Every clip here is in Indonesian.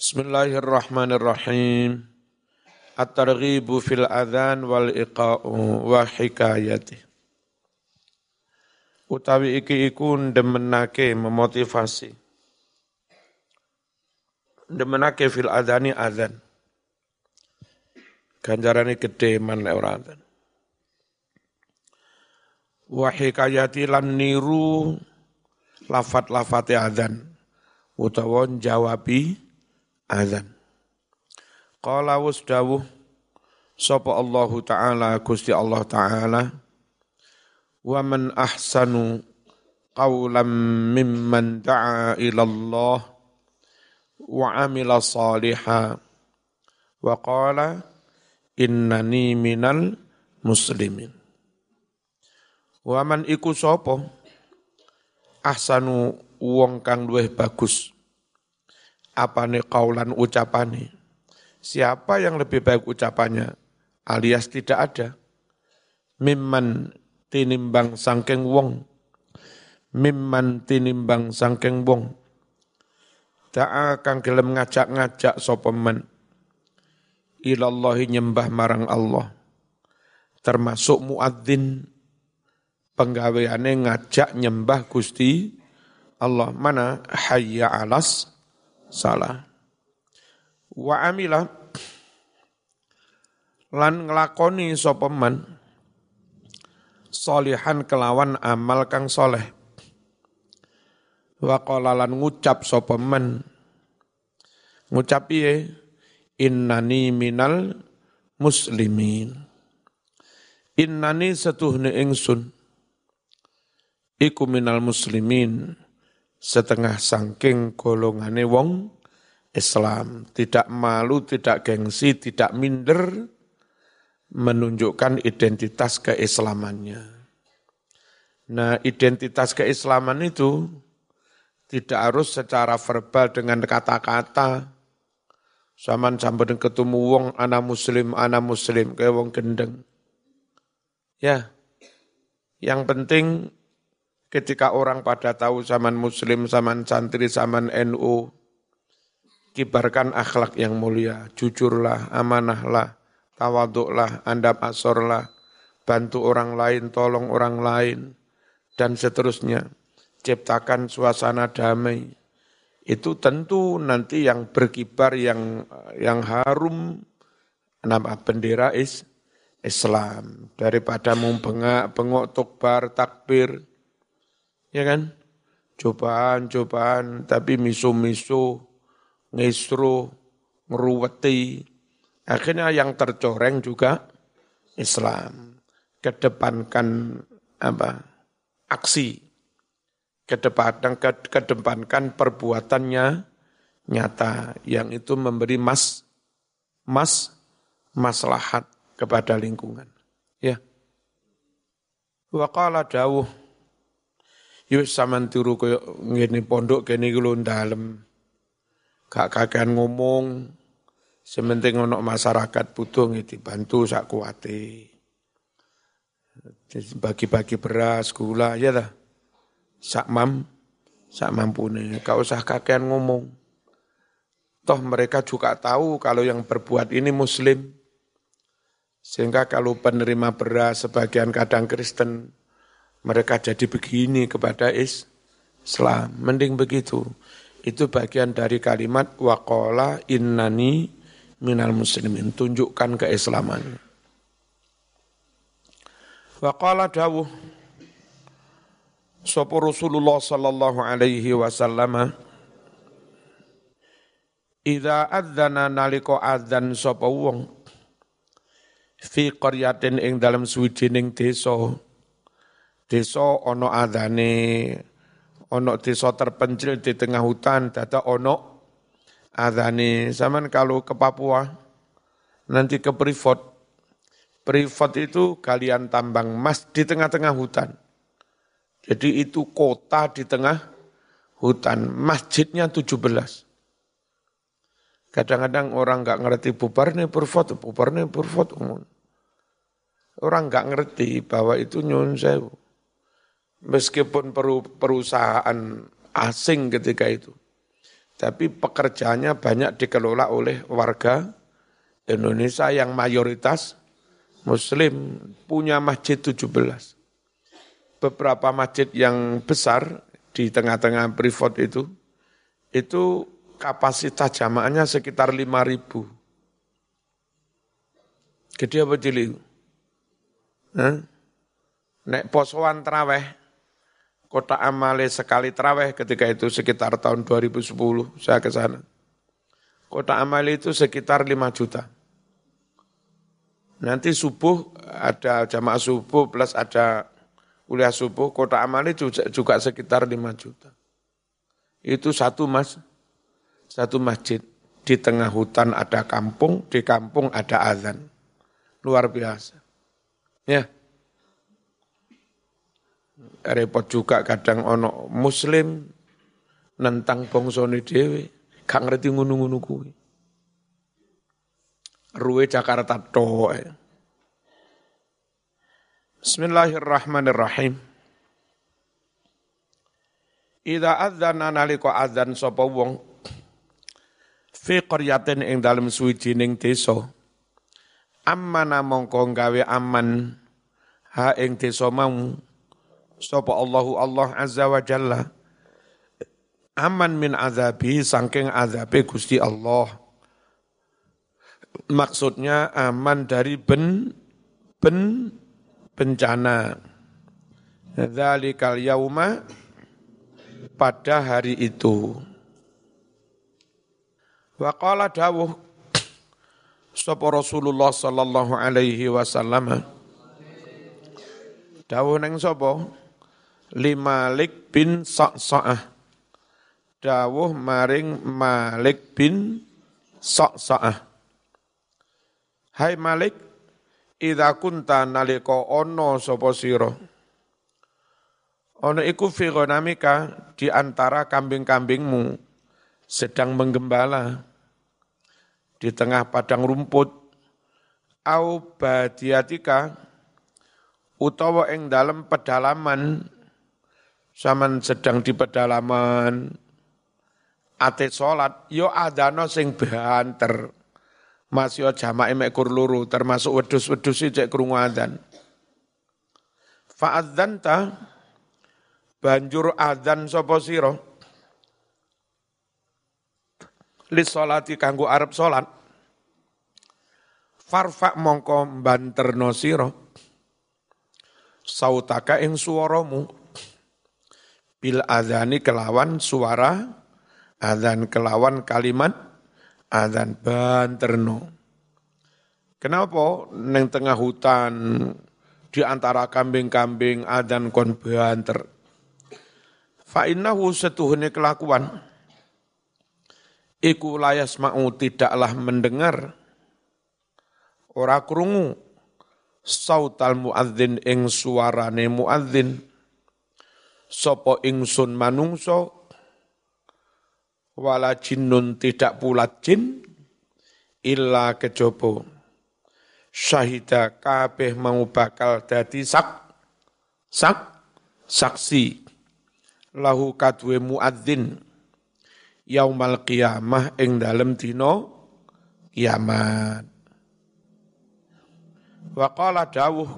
Bismillahirrahmanirrahim. At-targhibu fil adhan wal iqa'u wa hikayati. Utawi iki iku ndemenake memotivasi. Ndemenake fil adhani adhan. Ganjarane gede man lek ora adhan. Wa hikayati lan niru lafat-lafate adhan utawa jawabi azan. Qala wasdawuh sapa Allah taala Gusti Allah taala wa man ahsanu qawlan mimman da'a ila Allah wa amila saliha wa qala innani minal muslimin. Wa man iku sapa? Ahsanu wong kang luwih bagus apane kaulan ucapane. Siapa yang lebih baik ucapannya alias tidak ada. Mimman tinimbang sangkeng wong. Mimman tinimbang sangkeng wong. Ta'a kang gelem ngajak-ngajak sapa men. Ilallahi nyembah marang Allah. Termasuk muadzin penggaweane ngajak nyembah Gusti Allah. Mana hayya alas salah. Wa amila lan nglakoni sapa solihan kelawan amal kang soleh. Wa qala ngucap sapa man ngucap piye innani minal muslimin. Innani setuhne ingsun iku minal muslimin setengah sangking golongane wong Islam, tidak malu, tidak gengsi, tidak minder, menunjukkan identitas keislamannya. Nah, identitas keislaman itu tidak harus secara verbal dengan kata-kata. Saman sampai ketemu wong anak muslim, anak muslim, kayak wong gendeng. Ya, yang penting ketika orang pada tahu zaman muslim, zaman santri, zaman NU, kibarkan akhlak yang mulia, jujurlah, amanahlah, tawaduklah, andap asorlah, bantu orang lain, tolong orang lain, dan seterusnya. Ciptakan suasana damai. Itu tentu nanti yang berkibar, yang yang harum, nama bendera is Islam. Daripada membengak, bengok, tukbar, takbir, ya kan? Cobaan-cobaan, tapi misu-misu, ngisru, ngeruweti. Akhirnya yang tercoreng juga Islam. Kedepankan apa? Aksi. Kedepankan, kedepankan perbuatannya nyata. Yang itu memberi mas, mas, maslahat kepada lingkungan. Ya. Wa qala dawuh Yus saman turu koyo ngene pondok kene iki lho dalem. Gak kakean ngomong. Sementing ono masyarakat butuh dibantu sak kuate. Bagi-bagi beras, gula, ya dah. Sak mam, sak mampune. Gak usah kakean ngomong. Toh mereka juga tahu kalau yang berbuat ini muslim. Sehingga kalau penerima beras sebagian kadang Kristen, mereka jadi begini kepada Islam. Mending begitu. Itu bagian dari kalimat waqala innani minal muslimin. Tunjukkan keislaman. Waqala dawuh Sopo Rasulullah sallallahu alaihi wasallam Ida adzana naliko adzan sopo wong fi qaryatin ing dalam suwijining desa desa ono adane ono desa terpencil di tengah hutan data ono adane. Zaman kalau ke Papua nanti ke Privat Privat itu kalian tambang emas di tengah-tengah hutan. Jadi itu kota di tengah hutan masjidnya 17 kadang-kadang orang nggak ngerti bubar nih Privat bubar nih Privat orang nggak ngerti bahwa itu nyun sewu meskipun perusahaan asing ketika itu tapi pekerjaannya banyak dikelola oleh warga Indonesia yang mayoritas Muslim, punya masjid 17. Beberapa masjid yang besar di tengah-tengah Privat itu, itu kapasitas jamaahnya sekitar 5 ribu. Gede apa cilik? Nek posoan traweh, kota amale sekali traweh ketika itu sekitar tahun 2010, saya ke sana. Kota amale itu sekitar 5 juta. Nanti subuh ada jamaah subuh plus ada kuliah subuh, kota juga, juga sekitar 5 juta. Itu satu mas, satu masjid. Di tengah hutan ada kampung, di kampung ada azan. Luar biasa. Ya. Repot juga kadang ono muslim nentang bongsone dhewe, gak ngerti ngunu-ngunu kuwi. Ruwe Jakarta to. Bismillahirrahmanirrahim. Ida adzana nalika adzan sapa wong fi qaryatin ing dalem suwijining desa ammana mongko gawe aman ha ing desa mau sapa Allahu Allah azza wa jalla aman min azabi saking azabe Gusti Allah maksudnya aman dari ben ben bencana. Dzalikal yauma pada hari itu. Wa qala dawuh sapa Rasulullah sallallahu alaihi wasallam dawuh neng sapa Limalik bin Sa'sa'ah. Dawuh maring Malik bin Sa'sa'ah. Hai Malik, idza kunta nalika ana sapa sira. Ana iku fi ghanamika di antara kambing-kambingmu sedang menggembala di tengah padang rumput. Au badiatika utawa ing dalam pedalaman saman sedang di pedalaman. Ate salat yo adano sing banter masih jamaah mek kur luru termasuk wedus-wedus cek krungu adzan. Fa'adzanta banjur adzan sapa sira? Li salati kanggo arep salat farfa mongko banterno sira. Sautaka ing swaramu bil adzani kelawan suara adzan kelawan kalimat adzan banterno. Kenapa neng tengah hutan di antara kambing-kambing adzan kon banter? Fa setuhune kelakuan iku layas mau tidaklah mendengar ora krungu sautal muadzin ing suarane muadzin sapa ingsun manungso wala jinnun tidak pula jin illa kejobo. Syahida kabeh mau bakal dadi sak sak saksi. Lahu kadwe muadzin yaumal qiyamah ing dalem dina kiamat. Wa qala dawuh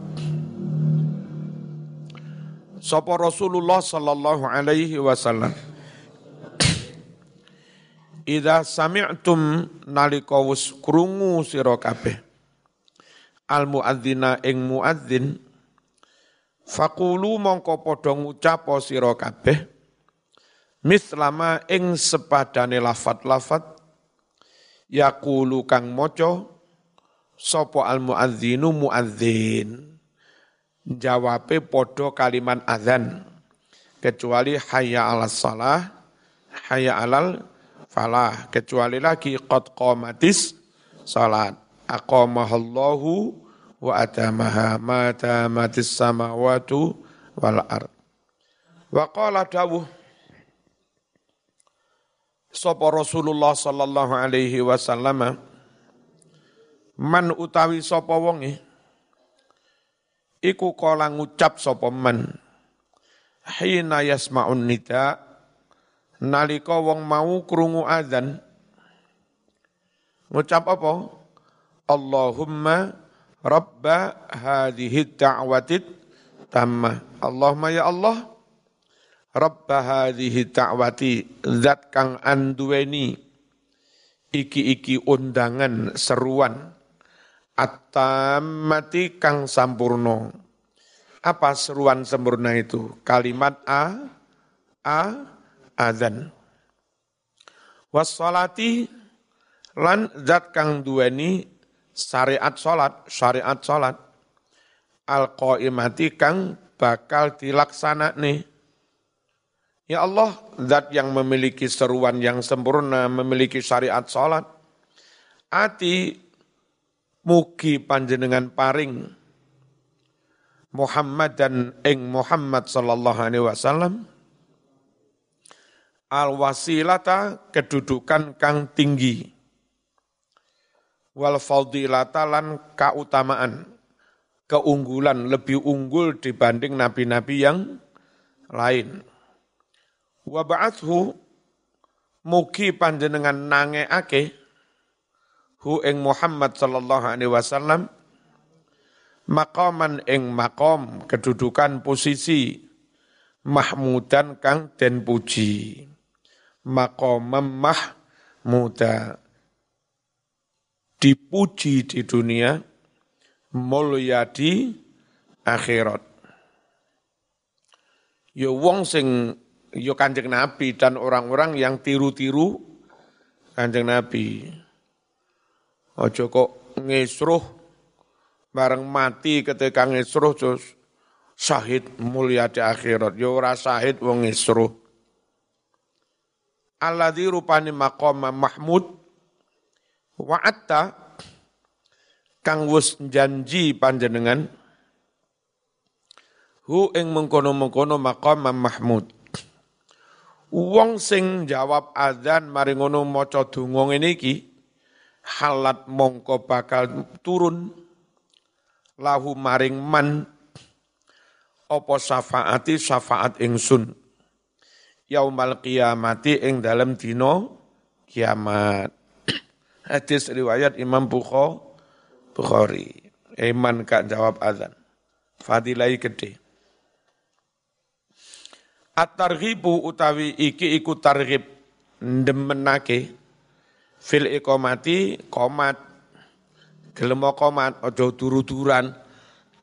sapa Rasulullah sallallahu alaihi wasallam. Ida sami'tum nalika wis krungu sira kabeh. Al muadzina ing muadzin faqulu mongko padha ngucap sira kabeh mislama ing sepadane lafat-lafat yaqulu kang maca sapa al muadzinu muadzin jawabe padha kalimat azan kecuali hayya 'alas salah hayya 'alal falah. Kecuali lagi qad qamatis salat. Aqamahallahu wa atamaha ma tamatis samawatu wal ard. Wa qala dawuh sapa Rasulullah sallallahu alaihi wasallam man utawi sapa wonge iku kala ngucap sapa man hina yasmaun nida nalika wong mau krungu azan ngucap apa? Allahumma rabba hadhihi da'watit tammah Allahumma ya Allah rabba hadhihi da'wati zat kang anduweni iki-iki undangan seruan at-tammati kang sampurno apa seruan sempurna itu kalimat a a azan. Wassalati lan zat kang duweni syariat salat, syariat salat al qaimati kang bakal dilaksana nih. Ya Allah, zat yang memiliki seruan yang sempurna, memiliki syariat salat. Ati mugi panjenengan paring Muhammad dan ing Muhammad sallallahu alaihi wasallam. Al wasilata kedudukan kang tinggi. Wal fadilata lan kautamaan keunggulan lebih unggul dibanding nabi-nabi yang lain. Wa ba'athu mugi panjenengan nangeake hu ing Muhammad sallallahu alaihi wasallam maqaman ing maqam kedudukan posisi mahmudan kang den puji. Maqamam mahmuda dipuji di dunia mulia di akhirat. Yo wong sing yo Kanjeng Nabi dan orang-orang yang tiru-tiru Kanjeng Nabi ojo kok ngesruh bareng mati ketika ngesruh terus syahid mulia di akhirat. Yo ora syahid wong ngesruh. Alladzi rupani maqam mahmud wa'atta kang wus janji panjenengan hu ing mengkono-mengkono maqam mahmud. Wong sing jawab adzan mari ngono maca donga ngene iki halat mongko bakal turun lahu maring man apa syafaati syafaat ingsun yaumal qiyamati ing dalam dino kiamat. Hadis riwayat Imam Bukhari. Iman kak jawab azan. Fadilai gede. At-targhibu utawi iki iku targhib ndemenake fil iqamati komat. Gelem komat? Aja turu-turan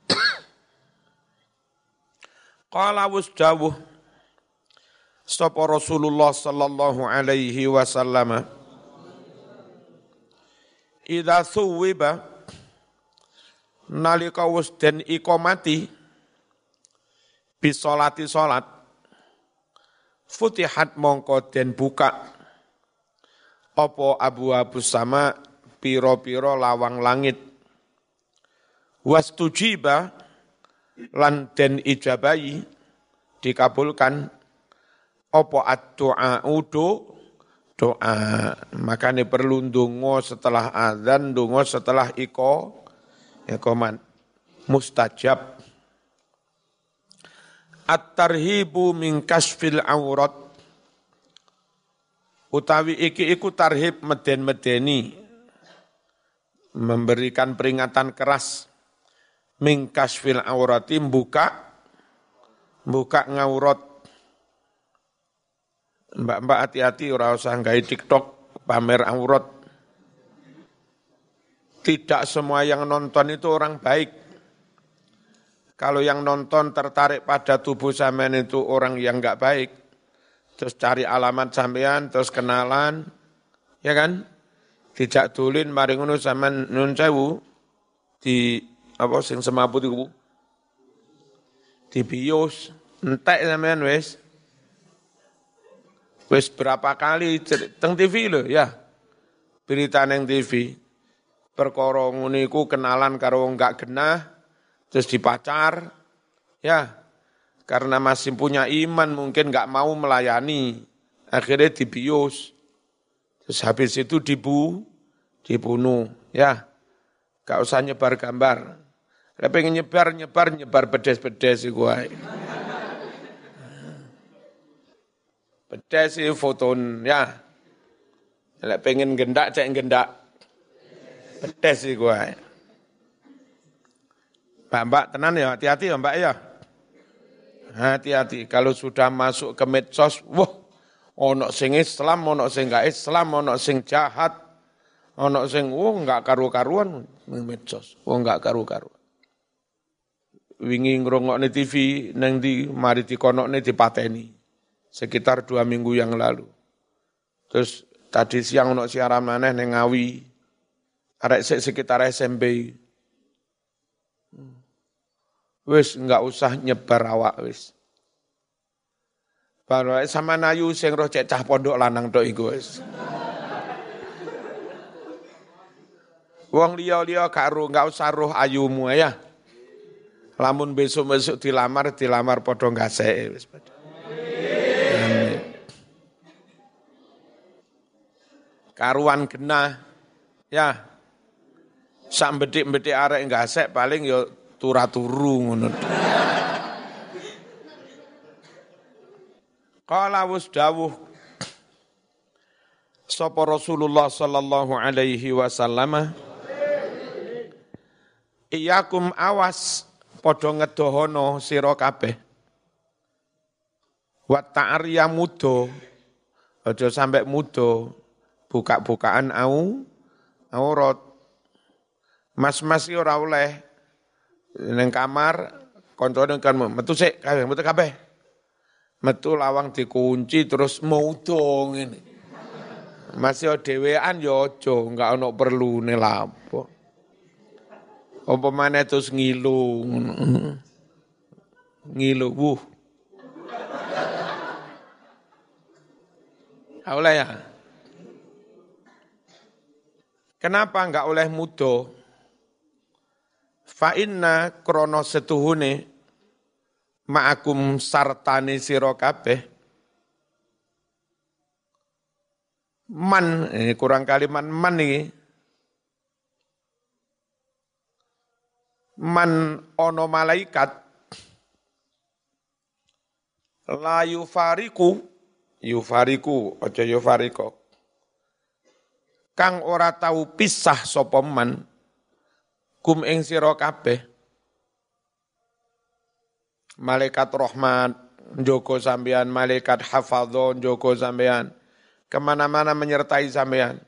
Qala wus dawuh sapa Rasulullah sallallahu alaihi wasallam? Idza suwiba nalika wis den iqamati bisolati salat futihat mongko den buka apa abu abu sama piro-piro lawang langit? Wastujiba lan den ijabahi dikabulkan. Apa ad-du'a udu doa. Makanya perlu ndonga setelah azan ndonga setelah iko. Ikoman mustajab. At-tarhibu min kasfil aurat utawi iki iku tarhib meden-medeni memberikan peringatan keras min kasfil aurati buka buka ngaurat Mbak-mbak hati-hati ora usah gawe TikTok pamer aurat. Tidak semua yang nonton itu orang baik. Kalau yang nonton tertarik pada tubuh sampean itu orang yang enggak baik, terus cari alamat sampean, terus kenalan, ya kan? Tidak tulin mari ngono sampean nun sewu di apa sing semaput iku. Di bios entek sampean wis Wis berapa kali teng TV lho ya. Berita neng TV. Perkara ngene kenalan karo wong gak genah terus dipacar. Ya. Karena masih punya iman mungkin gak mau melayani. Akhirnya dibius. Terus habis itu dibu, dibunuh. Ya. Gak usah nyebar gambar. Lah pengen nyebar, nyebar, nyebar bedes-bedes iku wae. Pedes sih foton ya. Lek pengen gendak cek gendak. Pedes sih gua. Mbak, mbak tenan ya, hati-hati ya mbak ya. Hati-hati, kalau sudah masuk ke medsos, wah, ono sing Islam, ono sing gak Islam, ono sing jahat, ono sing, wah nggak karu-karuan medsos, wah nggak karu-karuan. Wingi ngrungokne TV neng di mari dikonokne dipateni sekitar dua minggu yang lalu. Terus tadi siang ono siaran maneh neng Ngawi, arek sekitar SMP. Wis nggak usah nyebar awak wis. Baru sama nayu sing roh cek cah pondok lanang tok iku wis. Wong liya-liya gak roh, nggak usah roh ayumu ya. Lamun besok-besok dilamar, dilamar padha gaseke wis padha. Karuan genah. Ya. Sak bedik-bedik arek gasek paling yo turu ngono. Qala wus dawuh sapa Rasulullah sallallahu alaihi wasallam Iyakum awas padha ngedohono sira kabeh. Wa ta'riya mudo aja sampe mudo buka-bukaan au aurat. Mas-mas ora oleh neng kamar koncone kan metu sik kabeh metu kabeh. Metu lawang dikunci terus mudong ini masih dhewean ya aja enggak perlu ne lapo. Apa maneh terus ngilu ngilu wuh. Oleh ya? Kenapa enggak oleh mudo? Fa inna krono setuhune ma'akum sartani sira kabeh. Man ini kurang kalimat man ini man ono malaikat. La yufariku yufariku aja yufariko kang ora tahu pisah sapa man kum ing sira kabeh. Malaikat rahmat joko sampean malaikat hafadzon joko sampean ke mana-mana menyertai sampean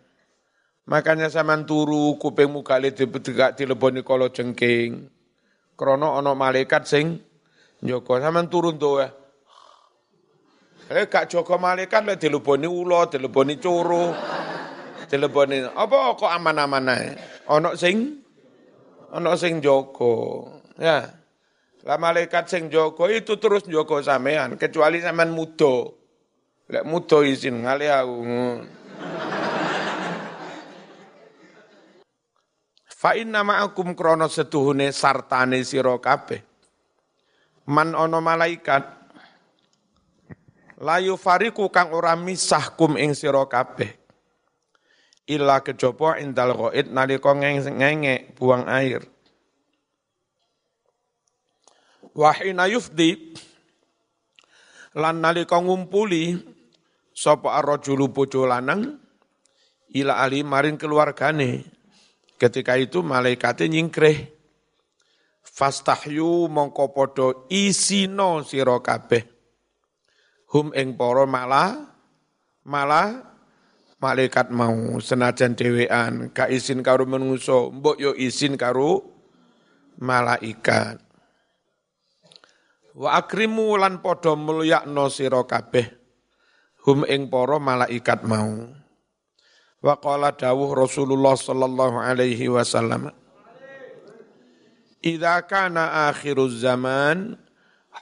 makanya sampean turu kuping kali tegak dileboni kolo jengking. Krono ono malaikat sing joko sampean turun tuh Eh gak joko malaikat le dileboni ulo, dileboni curu, dileboni apa kok aman-aman ae. Ono sing ana sing jaga. Ya. Lah malaikat sing jaga itu terus jaga sampean kecuali sampean mudo. Lek mudo izin ngale aku. Fa inna ma'akum krono setuhune sartane sira kabeh. Man ono malaikat layu fariku kang ora misah kum ing sira kabeh illa kejaba indal ghaid nalika ngenge buang air. Wa hina yufdi lan nalika ngumpuli sapa ar-rajulu bojo lanang ila ali maring keluargane. Ketika itu malaikate nyingkreh fastahyu mongko padha isino sira kabeh. Hum ing para malah malah malaikat mau senajan dewean ka izin karo menungso mbok yo izin karo malaikat. Wa akrimu lan padha mulyakno sira kabeh hum ing para malaikat mau. Wa qala dawuh Rasulullah sallallahu alaihi wasallam Idza kana akhiruz zaman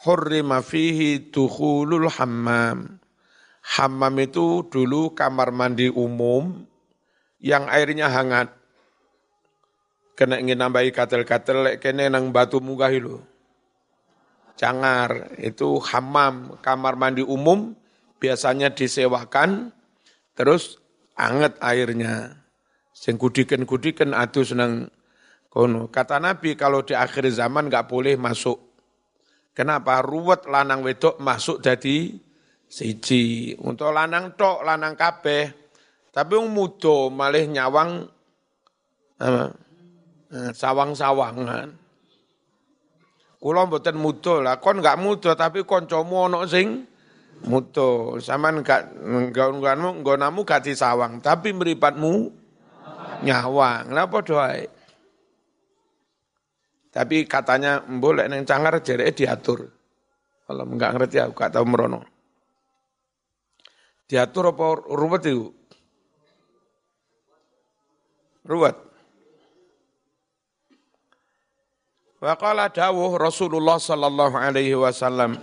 hurrima fihi dukhulul hammam Hammam itu dulu kamar mandi umum yang airnya hangat. Kena ingin nambahi katel-katel, kena nang batu munggah itu. Cangar, itu hammam, kamar mandi umum, biasanya disewakan, terus anget airnya. Sing kudiken-kudiken adu senang kono. Kata Nabi kalau di akhir zaman nggak boleh masuk. Kenapa? Ruwet lanang wedok masuk jadi siji. Untuk lanang tok, lanang kabeh. Tapi wong muda malih nyawang? Eh, sawang-sawangan. Kula mboten muda lah, kon enggak muda tapi kancamu ana sing muda. Saman enggak nggonmu nggonamu gak disawang, tapi mripatmu nyawang. Lah padha wae. Tapi katanya boleh neng cangar jereke diatur. Kalau enggak ngerti aku gak tahu merono. Diatur apa ruwet itu? Ruwet. Wa qala dawuh Rasulullah sallallahu alaihi wasallam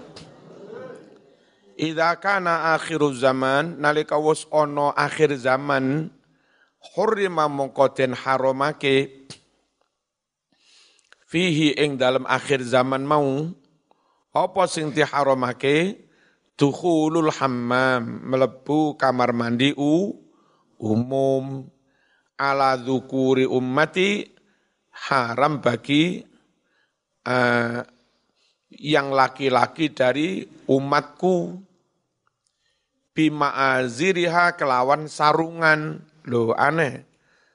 Idza kana akhiru zaman nalika wis ana akhir zaman hurrima mongko den haramake fihi ing dalam akhir zaman mau apa sing diharamake dukhulul hammam melebu kamar mandi u umum. Ala dzukuri ummati haram bagi uh, yang laki-laki dari umatku. Bima aziriha kelawan sarungan. Lo aneh.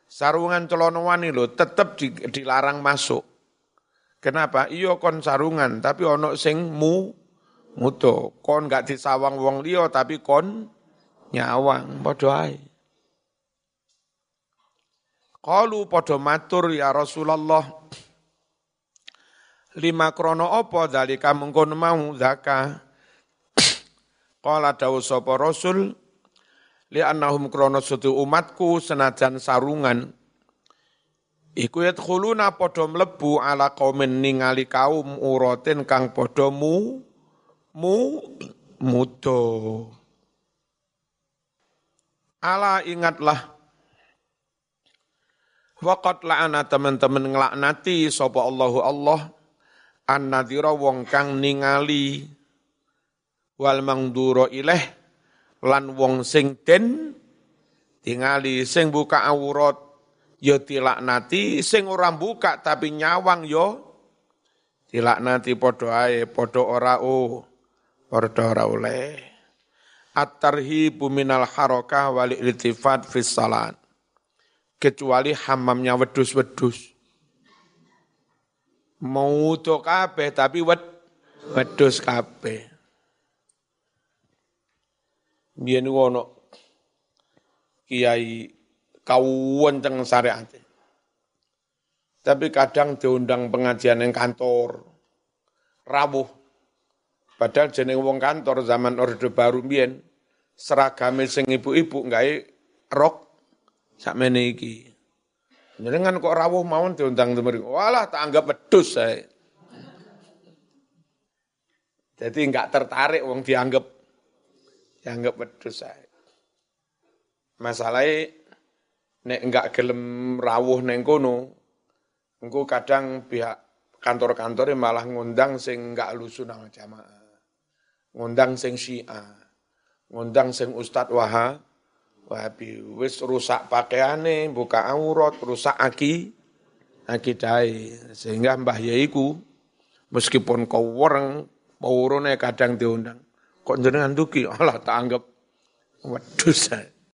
Sarungan celono wani lo tetap dilarang masuk. Kenapa? Iyo kon sarungan tapi ono sing mu muto kon gak disawang wong liya tapi kon nyawang. Padha ae. Qalu padha matur ya Rasulullah lima krono apa dalika mengkono mau zaka. Qala dawu sapa Rasul li annahum krono sutu umatku senajan sarungan. Iku yadkhuluna padha mlebu ala qaumin ningali kaum uratin kang padha mu mu mudo. Ala ingatlah. Waqat la'ana teman-teman ngelaknati sapa Allahu Allah. An-nadhira wong kang ningali wal mangdura ileh lan wong sing den tingali sing buka aurat ya tilaknati sing ora buka tapi nyawang yo tilaknati padha ae padha ora oh Ordo ora oleh. At-tarhibu minal harakah wal iltifat fis salat. Kecuali hamamnya wedus-wedus. Mau to kabeh tapi wed wedus kabeh. Biyen wono kiai kawuan teng syariat. Tapi kadang diundang pengajian yang kantor. Rawuh Padahal jeneng wong kantor zaman Orde Baru mbiyen seragame sing ibu-ibu gawe rok sakmene iki. Jenengan kok rawuh mawon diundang temering. Walah tak anggap wedhus saya. Jadi enggak tertarik wong dianggap dianggap wedhus saya. Masalahnya nek enggak gelem rawuh neng kono, engko kadang pihak kantor-kantor malah ngundang sing enggak lusu nang jamaah ngundang sing Syiah, ngundang sing Ustad Wahab, Wahabi wis rusak pakaiane, buka aurat, rusak aki akidai sehingga Mbah Yaiku meskipun kau orang pawurone kadang diundang. Kok jenengan duki Allah tak anggap. Wedhus